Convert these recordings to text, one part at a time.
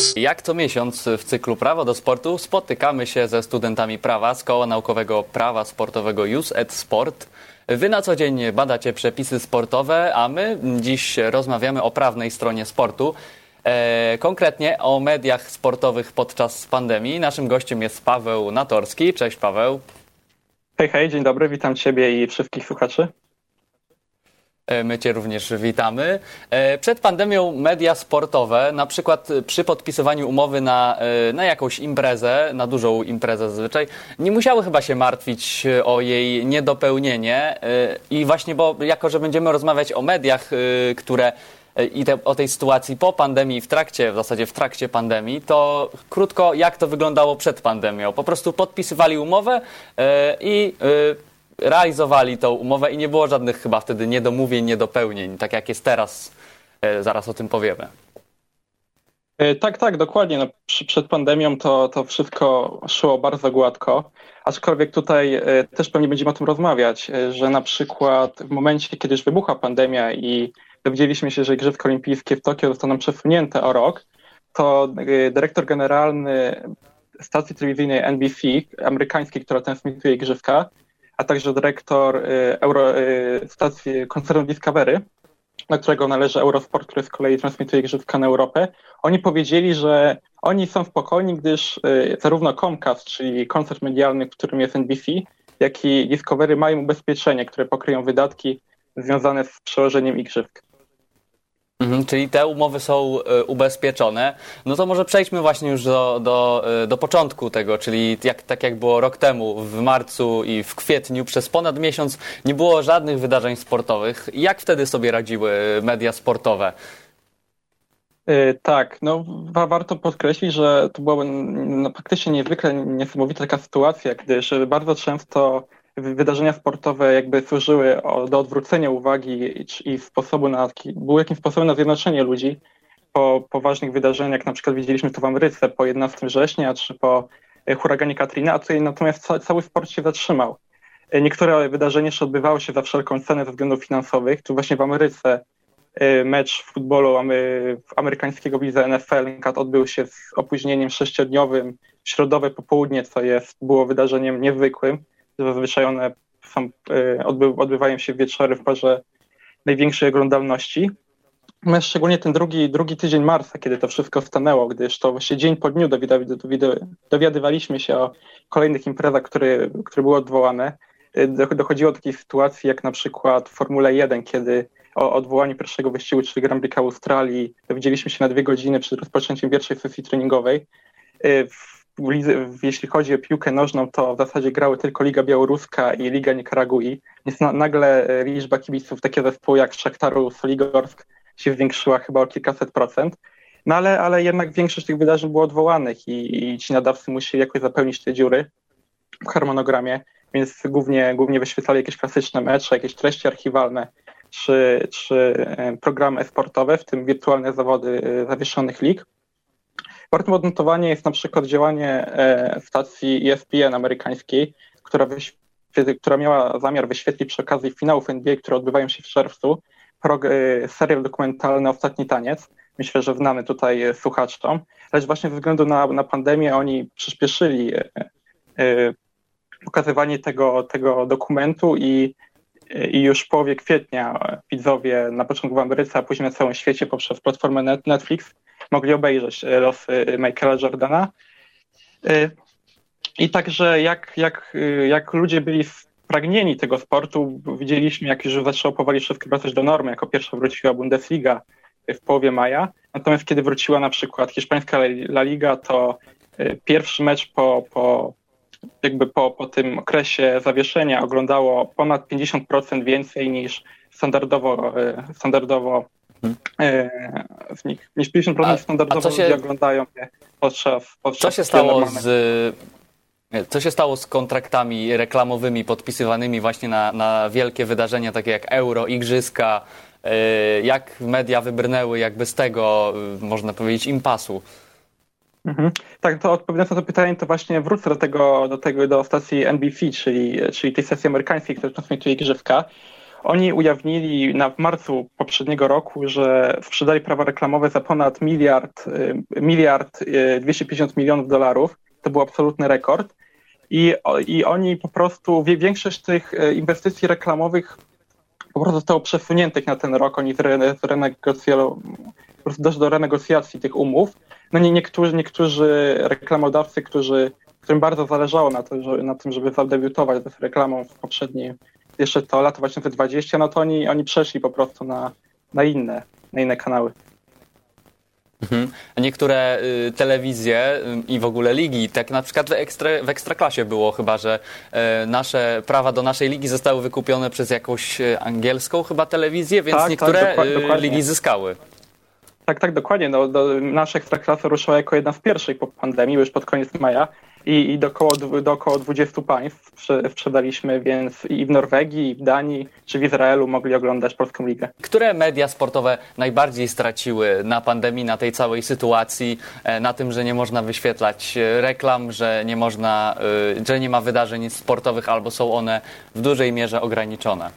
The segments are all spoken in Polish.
Plus. Jak co miesiąc w cyklu Prawo do Sportu spotykamy się ze studentami prawa z Koła Naukowego Prawa Sportowego Jus et Sport. Wy na co dzień badacie przepisy sportowe, a my dziś rozmawiamy o prawnej stronie sportu. E, konkretnie o mediach sportowych podczas pandemii. Naszym gościem jest Paweł Natorski. Cześć Paweł. Hej, hej, dzień dobry, witam Ciebie i wszystkich słuchaczy. E, my Cię również witamy. E, przed pandemią media sportowe, na przykład przy podpisywaniu umowy na, e, na jakąś imprezę, na dużą imprezę zazwyczaj, nie musiały chyba się martwić o jej niedopełnienie. I właśnie, bo jako, że będziemy rozmawiać o mediach, które i te, o tej sytuacji po pandemii, w trakcie, w zasadzie w trakcie pandemii, to krótko, jak to wyglądało przed pandemią? Po prostu podpisywali umowę i realizowali tą umowę i nie było żadnych chyba wtedy niedomówień, niedopełnień, tak jak jest teraz. E, zaraz o tym powiemy. E, tak, tak, dokładnie. No, przed pandemią to, to wszystko szło bardzo gładko, aczkolwiek tutaj e, też pewnie będziemy o tym rozmawiać, że na przykład w momencie, kiedy już wybuchła pandemia i dowiedzieliśmy się, że Igrzyska Olimpijskie w Tokio zostaną przesunięte o rok, to dyrektor generalny stacji telewizyjnej NBC, amerykańskiej, która transmituje Igrzyska, a także dyrektor y, Euro, y, stacji koncernu Discovery, na którego należy Eurosport, który z kolei transmituje grzywka na Europę, oni powiedzieli, że oni są spokojni, gdyż y, zarówno Comcast, czyli koncert medialny, w którym jest NBC, jak i Discovery mają ubezpieczenie, które pokryją wydatki związane z przełożeniem igrzysk. Mhm, czyli te umowy są e, ubezpieczone. No to może przejdźmy właśnie już do, do, e, do początku tego, czyli jak, tak jak było rok temu, w marcu i w kwietniu, przez ponad miesiąc nie było żadnych wydarzeń sportowych. Jak wtedy sobie radziły media sportowe? E, tak, no wa warto podkreślić, że to była no, faktycznie niezwykle niesamowita taka sytuacja, gdyż bardzo często wydarzenia sportowe jakby służyły do odwrócenia uwagi i sposobu na, były jakimś sposobem na zjednoczenie ludzi po, po ważnych wydarzeniach, na przykład widzieliśmy to w Ameryce po 11 września, czy po e, huraganie Katrina, a tutaj natomiast cały sport się zatrzymał. E, niektóre wydarzenia jeszcze odbywały się za wszelką cenę ze względów finansowych. Tu właśnie w Ameryce e, mecz futbolu amerykańskiego wiza NFL odbył się z opóźnieniem sześciodniowym, środowe popołudnie, co jest, było wydarzeniem niezwykłym. Zazwyczaj one są, e, odbywają się wieczory w porze największej oglądalności. Natomiast szczególnie ten drugi, drugi tydzień marca, kiedy to wszystko stanęło, gdyż to właśnie dzień po dniu dowiadywaliśmy się o kolejnych imprezach, które, które były odwołane. E, dochodziło do takiej sytuacji jak na przykład Formule 1, kiedy o odwołaniu pierwszego wyścigu, czyli Grand Prix Australii, dowiedzieliśmy się na dwie godziny przed rozpoczęciem pierwszej sesji treningowej. E, jeśli chodzi o piłkę nożną, to w zasadzie grały tylko Liga Białoruska i Liga Nikaragui. Więc na, nagle e, liczba kibiców takie zespoły jak Szaktaru, Soligorsk się zwiększyła chyba o kilkaset procent. No ale, ale jednak większość tych wydarzeń było odwołanych i, i ci nadawcy musieli jakoś zapełnić te dziury w harmonogramie, więc głównie, głównie wyświetlali jakieś klasyczne mecze, jakieś treści archiwalne czy, czy e, programy sportowe, w tym wirtualne zawody e, zawieszonych lig. Wartym odnotowania jest na przykład działanie e, stacji ESPN amerykańskiej, która, która miała zamiar wyświetlić przy okazji finałów NBA, które odbywają się w czerwcu, e, serial dokumentalny Ostatni Taniec. Myślę, że znany tutaj słuchaczom, lecz właśnie ze względu na, na pandemię oni przyspieszyli e, pokazywanie tego, tego dokumentu i, i już w połowie kwietnia widzowie na początku w Ameryce, a później na całym świecie poprzez platformę Netflix mogli obejrzeć e, losy Michaela Jordana. E, I także jak, jak, e, jak ludzie byli spragnieni tego sportu, widzieliśmy, jak już zaczęło powoli wszystko wracać do normy. Jako pierwsza wróciła Bundesliga w połowie maja. Natomiast kiedy wróciła na przykład hiszpańska La Liga, to pierwszy mecz po, po, jakby po, po tym okresie zawieszenia oglądało ponad 50% więcej niż standardowo, standardowo E, z nich. Niż 50% a, standardowo a się, oglądają je podczas, podczas Co się stało z... Co się stało z kontraktami reklamowymi podpisywanymi właśnie na, na wielkie wydarzenia takie jak Euro, Igrzyska? E, jak media wybrnęły jakby z tego, e, można powiedzieć, impasu? Mhm. Tak, to odpowiadając na to pytanie, to właśnie wrócę do tego, do tego, do stacji NBC, czyli, czyli tej stacji amerykańskiej, która transmituje Igrzyska. Oni ujawnili na, w marcu poprzedniego roku, że sprzedali prawa reklamowe za ponad miliard, miliard 250 milionów dolarów. To był absolutny rekord. I, I oni po prostu, większość tych inwestycji reklamowych po prostu zostało przesuniętych na ten rok. Oni renegocjowali, po prostu do renegocjacji tych umów. No nie, niektórzy, niektórzy reklamodawcy, którzy, którym bardzo zależało na, to, że, na tym, żeby zadebiutować z reklamą w poprzednim, jeszcze to lata 2020, no to oni, oni przeszli po prostu na, na inne, na inne kanały. Mhm. Niektóre y, telewizje y, i w ogóle ligi, tak na przykład w, ekstra, w Ekstraklasie było chyba, że y, nasze prawa do naszej ligi zostały wykupione przez jakąś y, angielską chyba telewizję, więc tak, niektóre tak, dokładnie, y, dokładnie. ligi zyskały. Tak, tak, dokładnie. No, do, nasza Ekstraklasa ruszyła jako jedna z pierwszych po pandemii, już pod koniec maja i, i do, około, do około 20 państw sprzedaliśmy, więc i w Norwegii, i w Danii, czy w Izraelu mogli oglądać Polską Ligę. Które media sportowe najbardziej straciły na pandemii, na tej całej sytuacji, e, na tym, że nie można wyświetlać e, reklam, że nie można, e, że nie ma wydarzeń sportowych albo są one w dużej mierze ograniczone?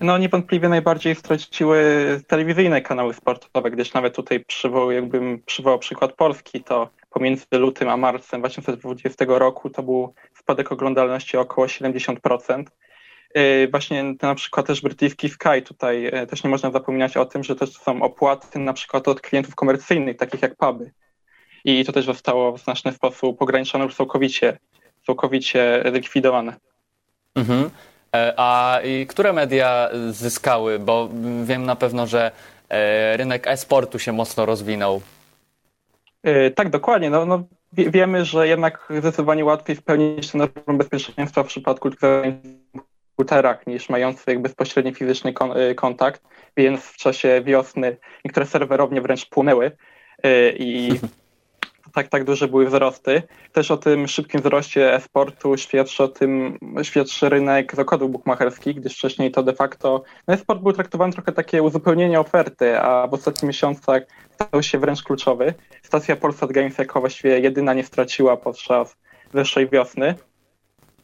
No niewątpliwie najbardziej straciły telewizyjne kanały sportowe, gdyż nawet tutaj przywołał, jakbym przywołał przykład Polski, to pomiędzy lutym a marcem 2020 roku to był spadek oglądalności około 70%. Y, właśnie na przykład też brytyjski Sky, tutaj y, też nie można zapominać o tym, że też są opłaty na przykład od klientów komercyjnych, takich jak puby. I to też zostało w znaczny sposób ograniczone lub całkowicie, całkowicie likwidowane. Mhm. E, a które media zyskały? Bo wiem na pewno, że e, rynek e-sportu się mocno rozwinął. E, tak, dokładnie. No, no, wiemy, że jednak zdecydowanie łatwiej spełnić ten norm bezpieczeństwa w przypadku komputerach niż mających bezpośredni fizyczny kontakt, więc w czasie wiosny niektóre serwerownie wręcz płonęły i tak, tak duże były wzrosty. Też o tym szybkim wzroście e-sportu świadczy o tym, świadczy rynek zakładów bukmacherskich, gdyż wcześniej to de facto, no e-sport był traktowany trochę takie uzupełnienie oferty, a w ostatnich miesiącach stał się wręcz kluczowy. Stacja Polsat Games jako właściwie jedyna nie straciła podczas zeszłej wiosny.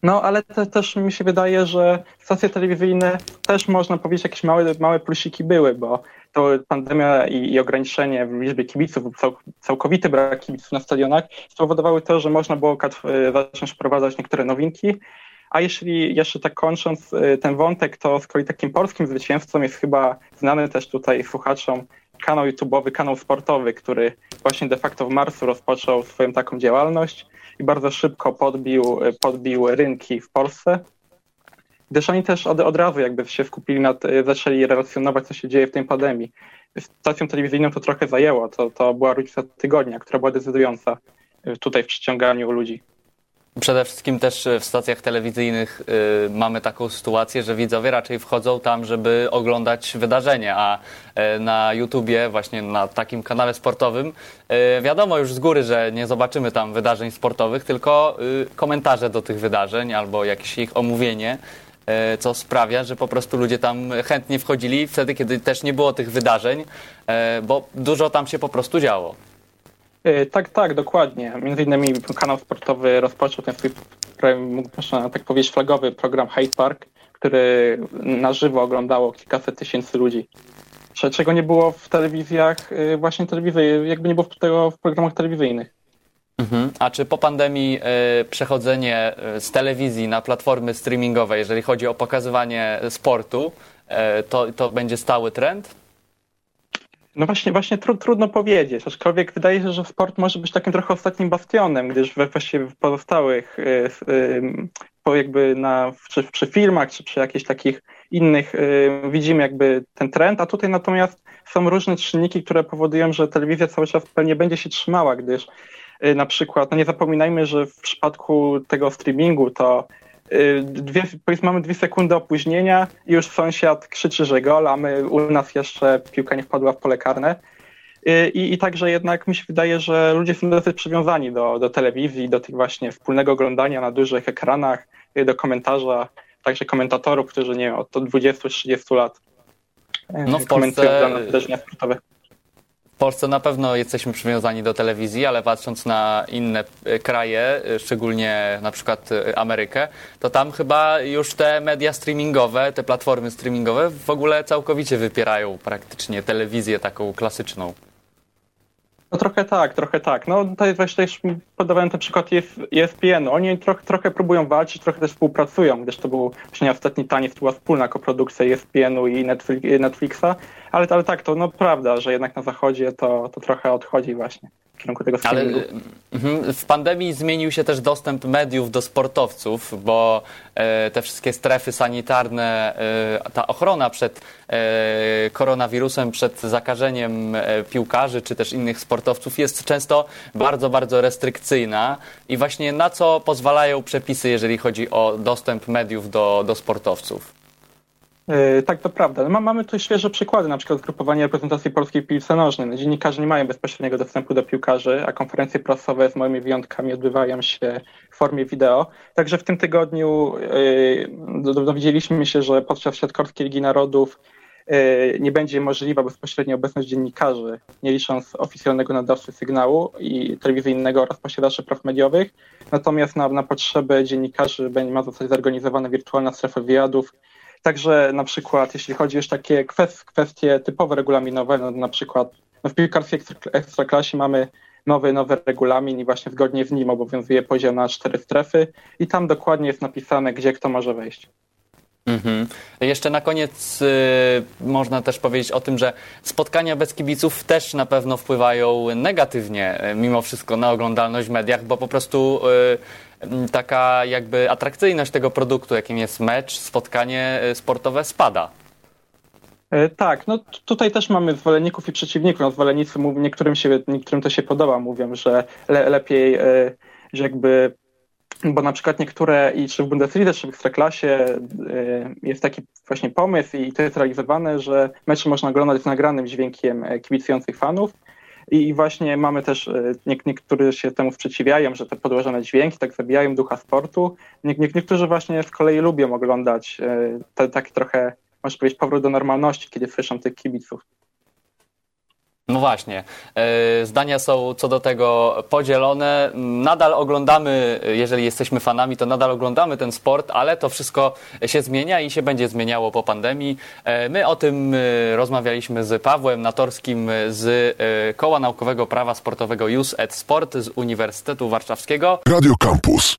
No, ale te, też mi się wydaje, że stacje telewizyjne też można powiedzieć, jakieś małe, małe plusiki były, bo to pandemia i, i ograniczenie w liczbie kibiców, cał, całkowity brak kibiców na stadionach spowodowały to, że można było e, zacząć wprowadzać niektóre nowinki. A jeśli jeszcze tak kończąc e, ten wątek, to z kolei takim polskim zwycięzcą jest chyba znany też tutaj słuchaczom kanał YouTube'owy, kanał sportowy, który właśnie de facto w marcu rozpoczął swoją taką działalność i bardzo szybko podbił, e, podbił rynki w Polsce gdyż oni też od, od razu jakby się skupili nad, e, zaczęli relacjonować, co się dzieje w tej pandemii. Stacją telewizyjną to trochę zajęło, to, to była różnica tygodnia, która była decydująca e, tutaj w przyciąganiu ludzi. Przede wszystkim też e, w stacjach telewizyjnych y, mamy taką sytuację, że widzowie raczej wchodzą tam, żeby oglądać wydarzenie, a y, na YouTubie, właśnie na takim kanale sportowym, y, wiadomo już z góry, że nie zobaczymy tam wydarzeń sportowych, tylko komentarze do tych wydarzeń albo jakieś ich omówienie. E, co sprawia, że po prostu ludzie tam chętnie wchodzili wtedy, kiedy też nie było tych wydarzeń, e, bo dużo tam się po prostu działo. E, tak, tak, dokładnie. Między innymi kanał sportowy rozpoczął ten swój, można tak powiedzieć, flagowy program Hyde Park, który na żywo oglądało kilkaset tysięcy ludzi. Czego nie było w telewizjach, właśnie telewizji, jakby nie było tego w programach telewizyjnych. Mhm. A czy po pandemii y, przechodzenie e, z telewizji na platformy streamingowe, jeżeli chodzi o pokazywanie sportu, y, to, to będzie stały trend? No właśnie, właśnie tru, trudno powiedzieć, aczkolwiek wydaje się, że sport może być takim trochę ostatnim bastionem, gdyż we właściwie w pozostałych, y, po jakby na, czy przy filmach, czy przy jakichś takich innych widzimy jakby ten trend, a tutaj natomiast są różne czynniki, które powodują, że telewizja cały czas pewnie będzie się trzymała, gdyż Y, na przykład, no nie zapominajmy, że w przypadku tego streamingu to y, dwie, powiedzmy, mamy dwie sekundy opóźnienia i już sąsiad krzyczy, że gol, a my u nas jeszcze piłka nie wpadła w pole karne. Y, I, I także jednak mi się wydaje, że ludzie są dosyć przywiązani do, do telewizji, do tych właśnie wspólnego oglądania na dużych ekranach, do komentarza, także komentatorów, którzy nie wiem, od 20-30 lat no w Polsce, sportowe. Polsce na pewno jesteśmy przywiązani do telewizji, ale patrząc na inne e, kraje, e, szczególnie na przykład e, Amerykę, to tam chyba już te media streamingowe, te platformy streamingowe w ogóle całkowicie wypierają praktycznie telewizję taką klasyczną. No trochę tak, trochę tak. No tutaj właśnie też podawałem ten przykład ESPN. Oni trochę, trochę próbują walczyć, trochę też współpracują, gdyż to był właśnie ostatni taniec, to była wspólna koprodukcja ESPN-u i Netflixa, ale, ale tak, to no prawda, że jednak na zachodzie to, to trochę odchodzi właśnie w kierunku tego streamingu. Ale mhm, w pandemii zmienił się też dostęp mediów do sportowców, bo e, te wszystkie strefy sanitarne, e, ta ochrona przed e, koronawirusem, przed zakażeniem piłkarzy czy też innych sportowców jest często bardzo, bardzo restrykcyjna. I właśnie na co pozwalają przepisy, jeżeli chodzi o dostęp mediów do, do sportowców? E, tak, to prawda. No, mamy tu świeże przykłady, na przykład zgrupowanie reprezentacji polskiej piłce nożnej. No, dziennikarze nie mają bezpośredniego dostępu do piłkarzy, a konferencje prasowe z moimi wyjątkami odbywają się w formie wideo. Także w tym tygodniu yy, dowiedzieliśmy się, że podczas Siatkorskiej Ligi Narodów yy, nie będzie możliwa bezpośrednia obecność dziennikarzy, nie licząc oficjalnego nadawcy sygnału i telewizyjnego oraz posiadaczy praw mediowych. Natomiast na, na potrzeby dziennikarzy będzie ma zostać zorganizowana wirtualna strefa wywiadów, Także na przykład, jeśli chodzi już takie kwestie typowo regulaminowe, no na przykład no w piłkarskiej ekstraklasie mamy nowy, nowy regulamin i właśnie zgodnie z nim obowiązuje podział na cztery strefy i tam dokładnie jest napisane, gdzie kto może wejść. Mhm. Jeszcze na koniec y, można też powiedzieć o tym, że spotkania bez kibiców też na pewno wpływają negatywnie y, mimo wszystko na oglądalność w mediach, bo po prostu y, taka jakby atrakcyjność tego produktu, jakim jest mecz, spotkanie y, sportowe spada. E, tak, no tutaj też mamy zwolenników i przeciwników. No, zwolennicy mówią, niektórym, się, niektórym to się podoba, mówią, że le, lepiej, e, że jakby bo na przykład niektóre, i czy w Bundesliga, czy w Ekstraklasie y, jest taki właśnie pomysł i to jest realizowane, że mecze można oglądać z nagranym dźwiękiem e, kibicujących fanów i właśnie mamy też, e, niektórzy się temu sprzeciwiają, że te podłożone dźwięki tak zabijają ducha sportu. niektórzy właśnie z kolei lubią oglądać e, te, taki trochę, można powiedzieć, powrót do normalności, kiedy słyszą tych kibiców. No właśnie. E, zdania są co do tego podzielone. Nadal oglądamy, jeżeli jesteśmy fanami, to nadal oglądamy ten sport, ale to wszystko się zmienia i się będzie zmieniało po pandemii. E, my o tym e, rozmawialiśmy z Pawłem Natorskim z Koła Naukowego Prawa Sportowego JUS et Sport z Uniwersytetu Warszawskiego. Radio Campus.